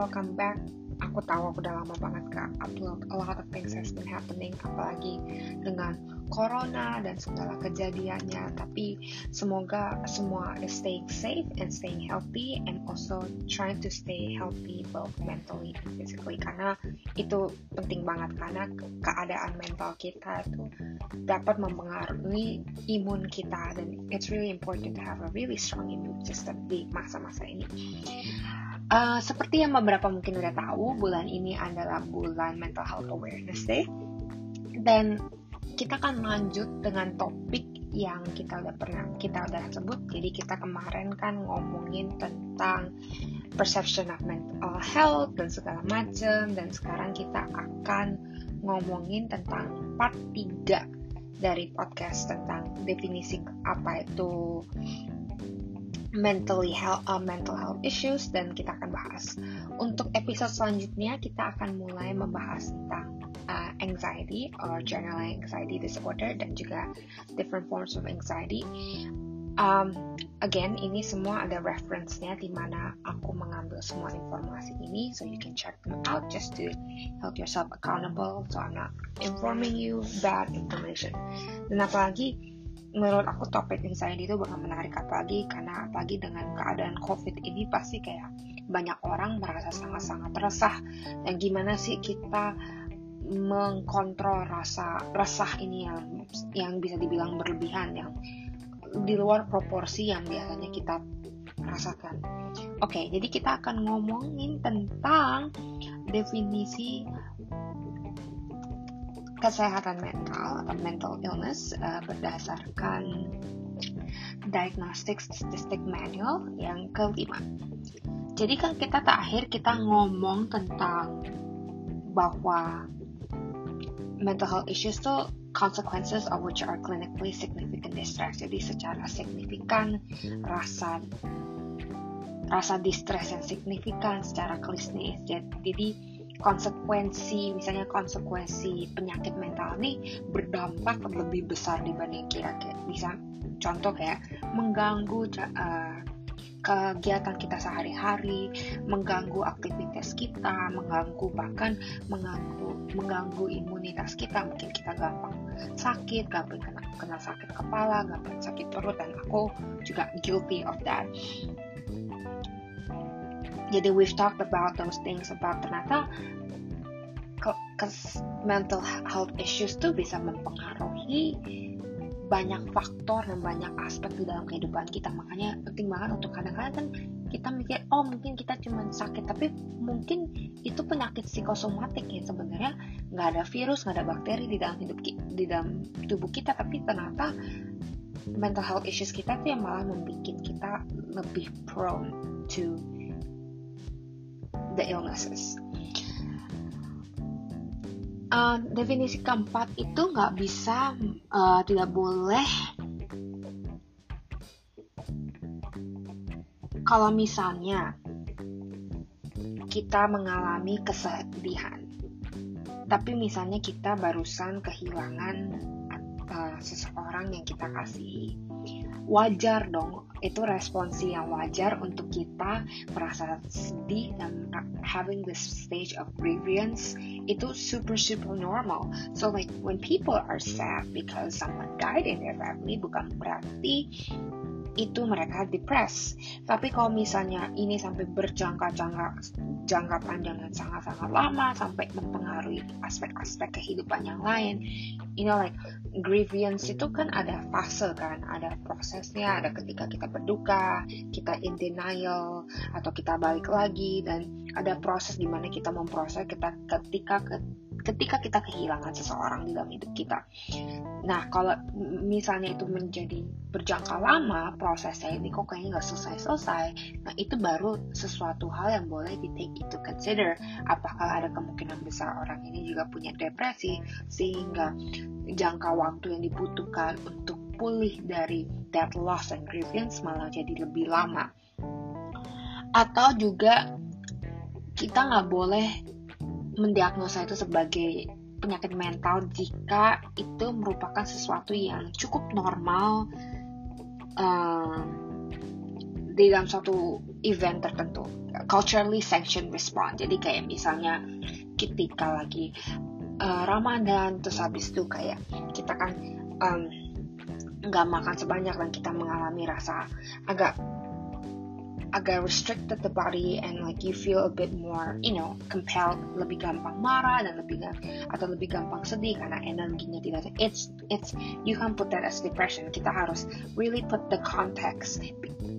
welcome back. Aku tahu aku udah lama banget gak upload a lot of things has been happening apalagi dengan corona dan segala kejadiannya. Tapi semoga semua staying safe and staying healthy and also trying to stay healthy both mentally and physically. Karena itu penting banget karena keadaan mental kita itu dapat mempengaruhi imun kita. Dan it's really important to have a really strong immune system di masa-masa ini Uh, seperti yang beberapa mungkin udah tahu, bulan ini adalah bulan Mental Health Awareness Day. Dan kita akan lanjut dengan topik yang kita udah pernah kita udah sebut. Jadi kita kemarin kan ngomongin tentang perception of mental health dan segala macam dan sekarang kita akan ngomongin tentang part 3 dari podcast tentang definisi apa itu mentally health, uh, mental health issues dan kita akan bahas. Untuk episode selanjutnya kita akan mulai membahas tentang uh, anxiety or general anxiety disorder dan juga different forms of anxiety. Um, again, ini semua ada reference-nya di mana aku mengambil semua informasi ini, so you can check them out just to help yourself accountable. So I'm not informing you bad information. Dan apalagi menurut aku topik anxiety itu bakal menarik apalagi karena apalagi dengan keadaan covid ini pasti kayak banyak orang merasa sangat-sangat resah dan gimana sih kita mengkontrol rasa resah ini yang yang bisa dibilang berlebihan yang di luar proporsi yang biasanya kita rasakan. Oke, jadi kita akan ngomongin tentang definisi kesehatan mental atau mental illness uh, berdasarkan Diagnostic Statistic Manual yang kelima. Jadi kan kita terakhir kita ngomong tentang bahwa mental health issues tuh consequences of which are clinically significant distress. Jadi secara signifikan rasa rasa distress yang signifikan secara klinis. Jadi konsekuensi misalnya konsekuensi penyakit mental ini berdampak lebih besar dibanding kira-kira. Bisa contoh kayak mengganggu uh, kegiatan kita sehari-hari, mengganggu aktivitas kita, mengganggu bahkan mengganggu mengganggu imunitas kita, mungkin kita gampang sakit, gampang kena, kena sakit kepala, gampang sakit perut dan aku juga guilty of that jadi we've talked about those things about ternyata mental health issues tuh bisa mempengaruhi banyak faktor dan banyak aspek di dalam kehidupan kita. Makanya penting banget untuk kadang-kadang kan kita mikir oh mungkin kita cuma sakit tapi mungkin itu penyakit psikosomatik ya. Sebenarnya nggak ada virus nggak ada bakteri di dalam hidup di dalam tubuh kita tapi ternyata mental health issues kita tuh yang malah membuat kita lebih prone to the illnesses. Uh, definisi keempat itu nggak bisa uh, tidak boleh kalau misalnya kita mengalami kesedihan tapi misalnya kita barusan kehilangan uh, seseorang yang kita kasihi wajar dong. Itu responsi yang wajar untuk kita merasa sedih dan having this stage of grievance itu super super normal. So like when people are sad because someone died in their family bukan berarti itu mereka depres. Tapi kalau misalnya ini sampai berjangka-jangka jangka panjang dan sangat-sangat lama sampai mempengaruhi aspek-aspek kehidupan yang lain, you know like grievance itu kan ada fase kan, ada prosesnya, ada ketika kita berduka, kita in denial atau kita balik lagi dan ada proses di mana kita memproses kita ketika ketika kita kehilangan seseorang di dalam hidup kita. Nah, kalau misalnya itu menjadi berjangka lama prosesnya ini kok kayaknya nggak selesai-selesai, nah itu baru sesuatu hal yang boleh di take into consider. Apakah ada kemungkinan besar orang ini juga punya depresi sehingga jangka waktu yang dibutuhkan untuk pulih dari that loss and grievance malah jadi lebih lama. Atau juga kita nggak boleh mendiagnosa itu sebagai penyakit mental jika itu merupakan sesuatu yang cukup normal uh, di dalam suatu event tertentu. culturally sanctioned response jadi kayak misalnya ketika lagi uh, Ramadan terus habis itu kayak kita kan nggak um, makan sebanyak dan kita mengalami rasa agak agak restricted the body and like you feel a bit more you know compelled lebih gampang marah dan lebih atau lebih gampang sedih karena energinya tidak ada. It's it's you can put that as depression. Kita harus really put the context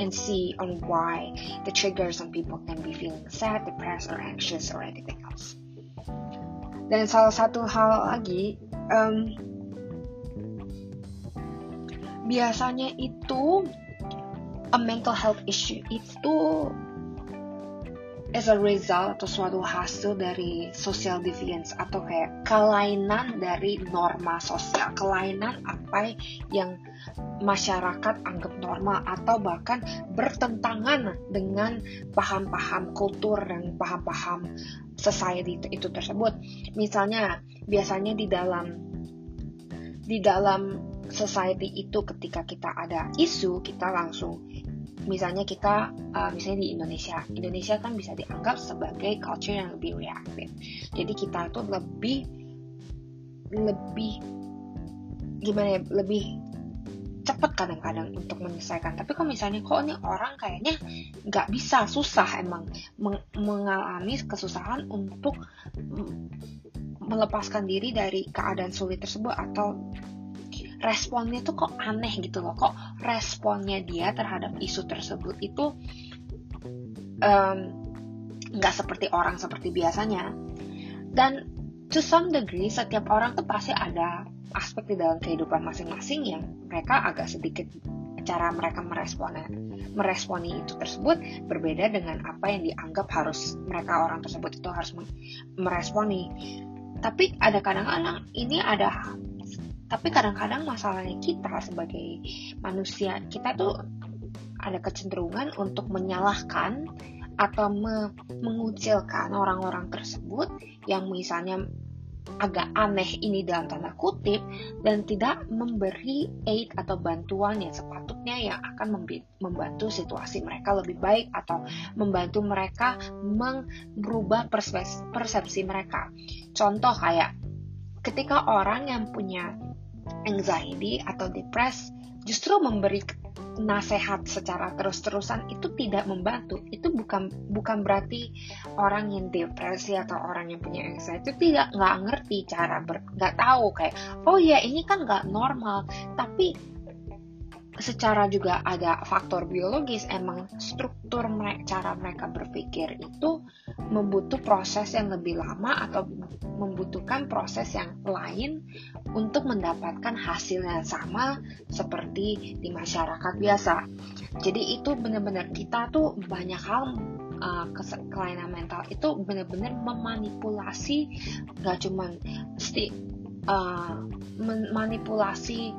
and see on why the triggers some people can be feeling sad depressed or anxious or anything else. Dan salah satu hal lagi um, biasanya itu a mental health issue itu as a result atau suatu hasil dari social deviance atau kayak kelainan dari norma sosial, kelainan apa yang masyarakat anggap normal atau bahkan bertentangan dengan paham-paham kultur dan paham-paham society itu, tersebut. Misalnya, biasanya di dalam di dalam society itu ketika kita ada isu, kita langsung misalnya kita uh, misalnya di Indonesia. Indonesia kan bisa dianggap sebagai culture yang lebih reaktif jadi kita tuh lebih lebih gimana ya lebih cepat kadang-kadang untuk menyelesaikan. Tapi kalau misalnya kok ini orang kayaknya nggak bisa susah emang meng mengalami kesusahan untuk melepaskan diri dari keadaan sulit tersebut atau responnya tuh kok aneh gitu loh. Kok responnya dia terhadap isu tersebut itu nggak um, seperti orang seperti biasanya. Dan to some degree setiap orang tuh pasti ada aspek di dalam kehidupan masing-masing yang mereka agak sedikit cara mereka meresponnya meresponi itu tersebut berbeda dengan apa yang dianggap harus mereka orang tersebut itu harus meresponi. Tapi ada kadang-kadang ini ada tapi kadang-kadang masalahnya kita sebagai manusia kita tuh ada kecenderungan untuk menyalahkan atau me mengucilkan orang-orang tersebut yang misalnya agak aneh ini dalam tanda kutip dan tidak memberi aid atau bantuan yang sepatutnya yang akan membantu situasi mereka lebih baik atau membantu mereka merubah persepsi mereka. Contoh kayak ketika orang yang punya anxiety atau depres justru memberi nasihat secara terus-terusan itu tidak membantu. Itu bukan bukan berarti orang yang depresi atau orang yang punya anxiety itu tidak nggak ngerti cara nggak tahu kayak oh ya ini kan nggak normal. Tapi secara juga ada faktor biologis emang struktur mereka, cara mereka berpikir itu membutuh proses yang lebih lama atau membutuhkan proses yang lain untuk mendapatkan hasil yang sama seperti di masyarakat biasa. Jadi itu benar-benar kita tuh banyak hal uh, kelainan mental itu benar-benar memanipulasi gak cuman sti, uh, memanipulasi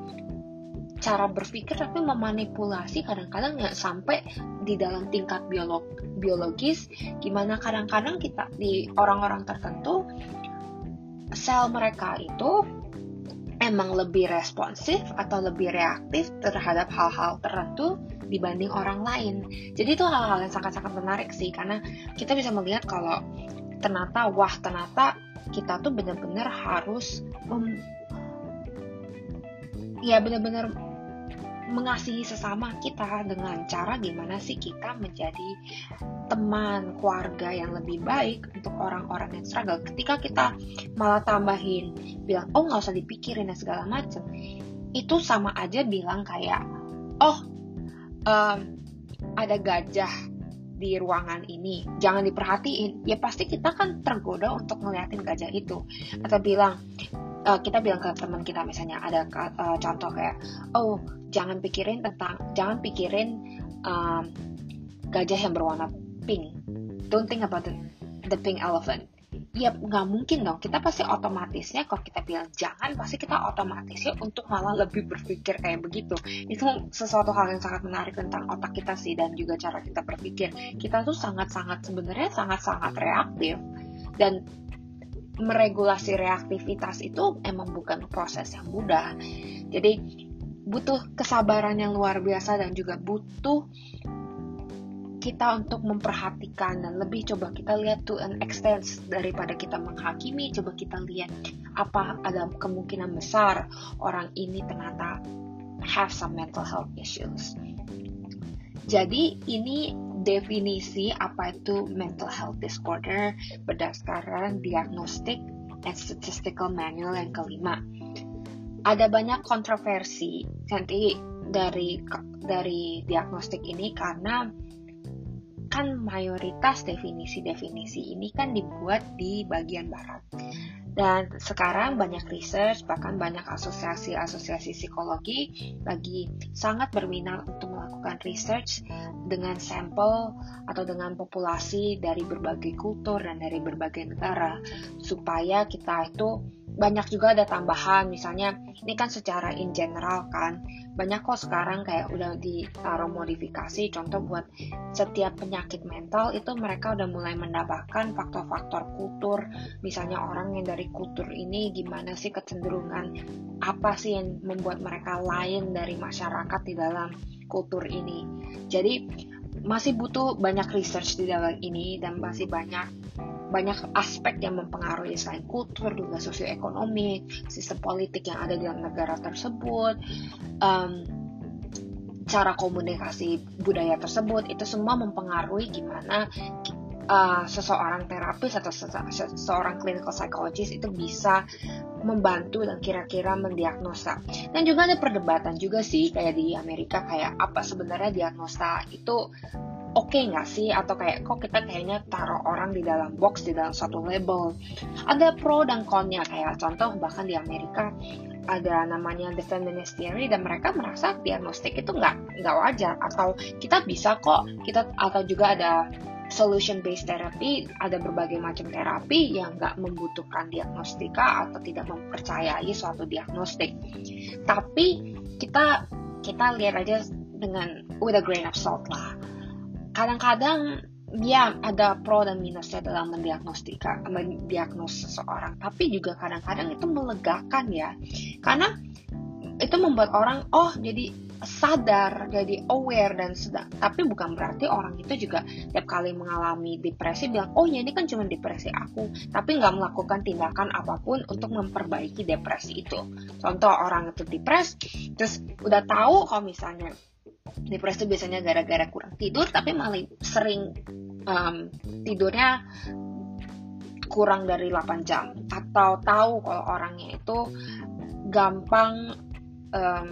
cara berpikir tapi memanipulasi kadang-kadang ya sampai di dalam tingkat biolog biologis gimana kadang-kadang kita di orang-orang tertentu sel mereka itu emang lebih responsif atau lebih reaktif terhadap hal-hal tertentu dibanding orang lain. Jadi itu hal-hal yang sangat-sangat menarik sih karena kita bisa melihat kalau ternyata wah ternyata kita tuh benar-benar harus um, ya benar-benar mengasihi sesama kita dengan cara gimana sih kita menjadi teman keluarga yang lebih baik untuk orang-orang yang struggle. Ketika kita malah tambahin bilang oh nggak usah dipikirin dan segala macam itu sama aja bilang kayak oh um, ada gajah di ruangan ini jangan diperhatiin. Ya pasti kita kan tergoda untuk ngeliatin gajah itu. Atau bilang uh, kita bilang ke teman kita misalnya ada uh, contoh kayak oh jangan pikirin tentang jangan pikirin um, gajah yang berwarna pink. Don't think about the, the pink elephant. Ya nggak mungkin dong. Kita pasti otomatisnya kalau kita bilang jangan pasti kita otomatisnya untuk malah lebih berpikir kayak begitu. Itu sesuatu hal yang sangat menarik tentang otak kita sih dan juga cara kita berpikir. Kita tuh sangat-sangat sebenarnya sangat-sangat reaktif. Dan meregulasi reaktivitas itu emang bukan proses yang mudah. Jadi butuh kesabaran yang luar biasa dan juga butuh kita untuk memperhatikan dan lebih coba kita lihat to an extent daripada kita menghakimi coba kita lihat apa ada kemungkinan besar orang ini ternyata have some mental health issues. Jadi ini definisi apa itu mental health disorder berdasarkan diagnostik and statistical manual yang kelima ada banyak kontroversi nanti dari dari diagnostik ini karena kan mayoritas definisi-definisi ini kan dibuat di bagian barat. Dan sekarang banyak research, bahkan banyak asosiasi-asosiasi psikologi lagi sangat berminat untuk melakukan research dengan sampel atau dengan populasi dari berbagai kultur dan dari berbagai negara supaya kita itu banyak juga ada tambahan misalnya ini kan secara in general kan banyak kok sekarang kayak udah ditaruh modifikasi contoh buat setiap penyakit mental itu mereka udah mulai mendapatkan faktor-faktor kultur misalnya orang yang dari kultur ini gimana sih kecenderungan apa sih yang membuat mereka lain dari masyarakat di dalam kultur ini? Jadi masih butuh banyak research di dalam ini dan masih banyak banyak aspek yang mempengaruhi selain kultur juga sosioekonomi sistem politik yang ada di dalam negara tersebut um, cara komunikasi budaya tersebut itu semua mempengaruhi gimana uh, seseorang terapis atau seseorang clinical psychologist itu bisa membantu dan kira-kira mendiagnosa. Dan juga ada perdebatan juga sih kayak di Amerika kayak apa sebenarnya diagnosa itu oke okay nggak sih? Atau kayak kok kita kayaknya taruh orang di dalam box di dalam satu label. Ada pro dan konnya kayak contoh bahkan di Amerika ada namanya the feminist theory dan mereka merasa diagnostik itu nggak nggak wajar. Atau kita bisa kok kita atau juga ada solution based therapy ada berbagai macam terapi yang nggak membutuhkan diagnostika atau tidak mempercayai suatu diagnostik. Tapi kita kita lihat aja dengan with a grain of salt lah kadang-kadang ya ada pro dan minusnya dalam mendiagnostika mendiagnos seseorang. Tapi juga kadang-kadang itu melegakan ya. Karena itu membuat orang oh jadi sadar jadi aware dan sedang. Tapi bukan berarti orang itu juga tiap kali mengalami depresi bilang oh ya ini kan cuma depresi aku. Tapi nggak melakukan tindakan apa pun untuk memperbaiki depresi itu. Contoh orang itu depres terus udah tahu kalau misalnya depresi biasanya gara-gara kurang tidur tapi malah sering um, tidurnya kurang dari 8 jam. Atau tahu kalau orangnya itu gampang um,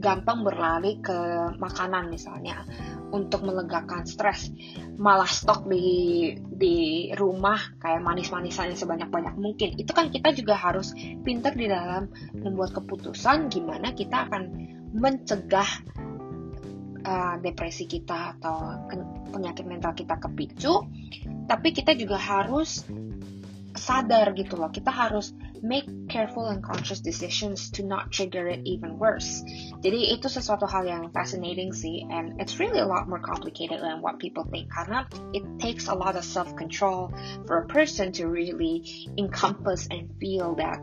gampang berlari ke makanan misalnya untuk melegakan stres. Malah stok di di rumah kayak manis-manisannya sebanyak-banyak mungkin. Itu kan kita juga harus pintar di dalam membuat keputusan gimana kita akan mencegah uh, depresi kita atau penyakit mental kita kepicu, tapi kita juga harus sadar gitu loh. Kita harus make careful and conscious decisions to not trigger it even worse. Jadi itu sesuatu hal yang fascinating sih, and it's really a lot more complicated than what people think karena it takes a lot of self control for a person to really encompass and feel that.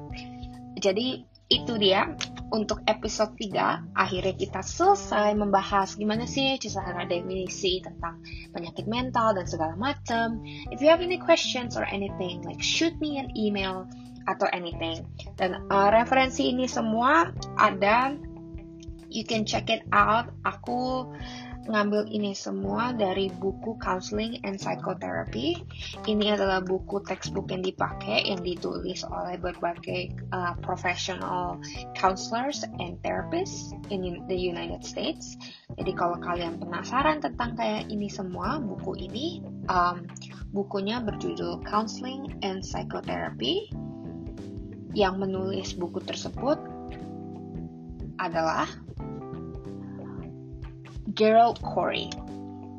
Jadi itu dia untuk episode 3 akhirnya kita selesai membahas gimana sih cara definisi tentang penyakit mental dan segala macam. If you have any questions or anything, like shoot me an email atau anything. Dan uh, referensi ini semua ada, you can check it out. Aku ngambil ini semua dari buku Counseling and Psychotherapy. Ini adalah buku textbook yang dipakai yang ditulis oleh berbagai uh, professional counselors and therapists in the United States. Jadi kalau kalian penasaran tentang kayak ini semua buku ini, um, bukunya berjudul Counseling and Psychotherapy. Yang menulis buku tersebut adalah Gerald Corey.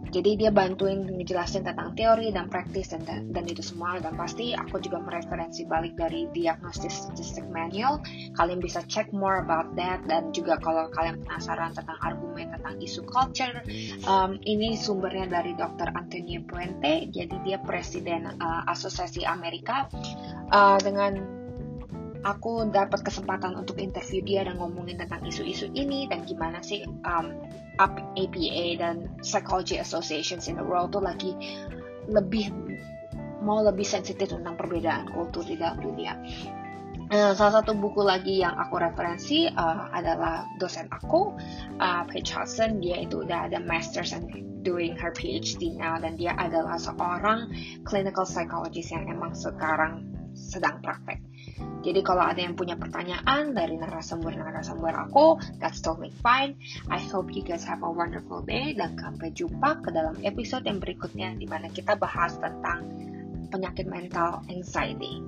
Jadi dia bantuin ngejelasin tentang teori dan praktis dan, dan itu semua dan pasti aku juga mereferensi balik dari Diagnostic Statistic Manual. Kalian bisa check more about that dan juga kalau kalian penasaran tentang argumen tentang isu culture, um, ini sumbernya dari Dr. Antonio Puente. Jadi dia presiden uh, Asosiasi Amerika uh, dengan aku dapat kesempatan untuk interview dia dan ngomongin tentang isu-isu ini dan gimana sih um, APA dan Psychology Associations in the world tuh lagi lebih mau lebih sensitif tentang perbedaan kultur di dalam dunia. Uh, salah satu buku lagi yang aku referensi uh, adalah dosen aku, uh, Paige Hudson. Dia itu udah ada masters and doing her PhD now dan dia adalah seorang clinical psychologist yang emang sekarang sedang praktek. Jadi kalau ada yang punya pertanyaan dari narasumber-narasumber aku, that's totally fine. I hope you guys have a wonderful day dan sampai jumpa ke dalam episode yang berikutnya di mana kita bahas tentang penyakit mental anxiety.